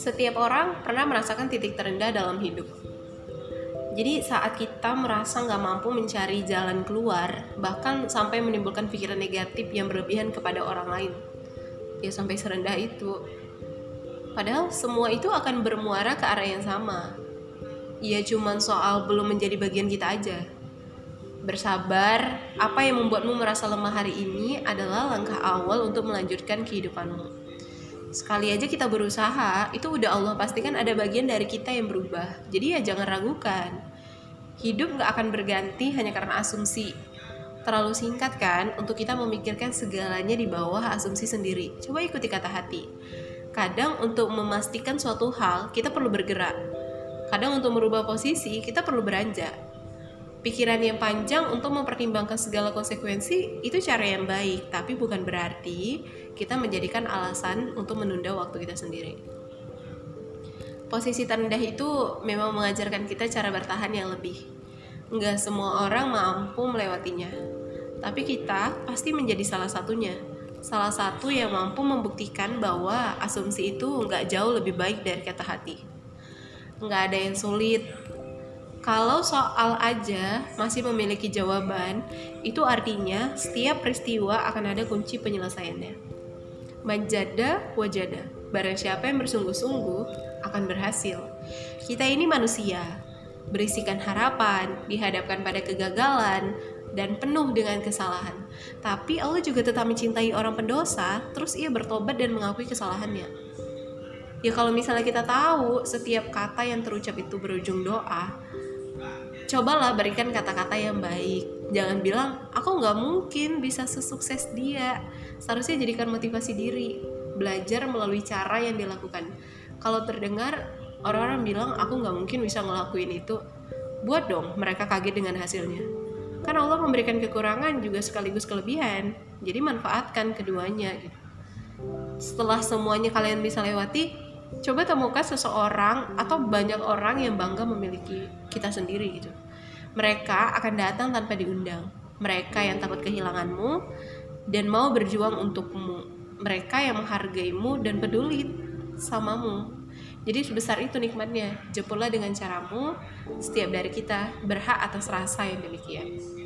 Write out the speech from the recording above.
Setiap orang pernah merasakan titik terendah dalam hidup. Jadi saat kita merasa nggak mampu mencari jalan keluar, bahkan sampai menimbulkan pikiran negatif yang berlebihan kepada orang lain, ya sampai serendah itu. Padahal semua itu akan bermuara ke arah yang sama. Ya cuman soal belum menjadi bagian kita aja. Bersabar, apa yang membuatmu merasa lemah hari ini adalah langkah awal untuk melanjutkan kehidupanmu. Sekali aja kita berusaha itu udah Allah pastikan ada bagian dari kita yang berubah. Jadi ya jangan ragukan. Hidup gak akan berganti hanya karena asumsi. Terlalu singkat kan untuk kita memikirkan segalanya di bawah asumsi sendiri. Coba ikuti kata hati. Kadang untuk memastikan suatu hal kita perlu bergerak. Kadang untuk merubah posisi kita perlu beranjak pikiran yang panjang untuk mempertimbangkan segala konsekuensi itu cara yang baik, tapi bukan berarti kita menjadikan alasan untuk menunda waktu kita sendiri. Posisi terendah itu memang mengajarkan kita cara bertahan yang lebih. Enggak semua orang mampu melewatinya, tapi kita pasti menjadi salah satunya. Salah satu yang mampu membuktikan bahwa asumsi itu enggak jauh lebih baik dari kata hati. Enggak ada yang sulit, kalau soal aja masih memiliki jawaban, itu artinya setiap peristiwa akan ada kunci penyelesaiannya. Manjada wajada, barang siapa yang bersungguh-sungguh akan berhasil. Kita ini manusia, berisikan harapan, dihadapkan pada kegagalan, dan penuh dengan kesalahan. Tapi Allah juga tetap mencintai orang pendosa, terus ia bertobat dan mengakui kesalahannya. Ya kalau misalnya kita tahu setiap kata yang terucap itu berujung doa, cobalah berikan kata-kata yang baik. Jangan bilang aku nggak mungkin bisa sesukses dia. Seharusnya jadikan motivasi diri. Belajar melalui cara yang dilakukan. Kalau terdengar orang-orang bilang aku nggak mungkin bisa ngelakuin itu. Buat dong mereka kaget dengan hasilnya. Kan Allah memberikan kekurangan juga sekaligus kelebihan. Jadi manfaatkan keduanya gitu. Setelah semuanya kalian bisa lewati coba temukan seseorang atau banyak orang yang bangga memiliki kita sendiri gitu mereka akan datang tanpa diundang. Mereka yang takut kehilanganmu dan mau berjuang untukmu. Mereka yang menghargaimu dan peduli samamu. Jadi sebesar itu nikmatnya. Jemputlah dengan caramu. Setiap dari kita berhak atas rasa yang demikian.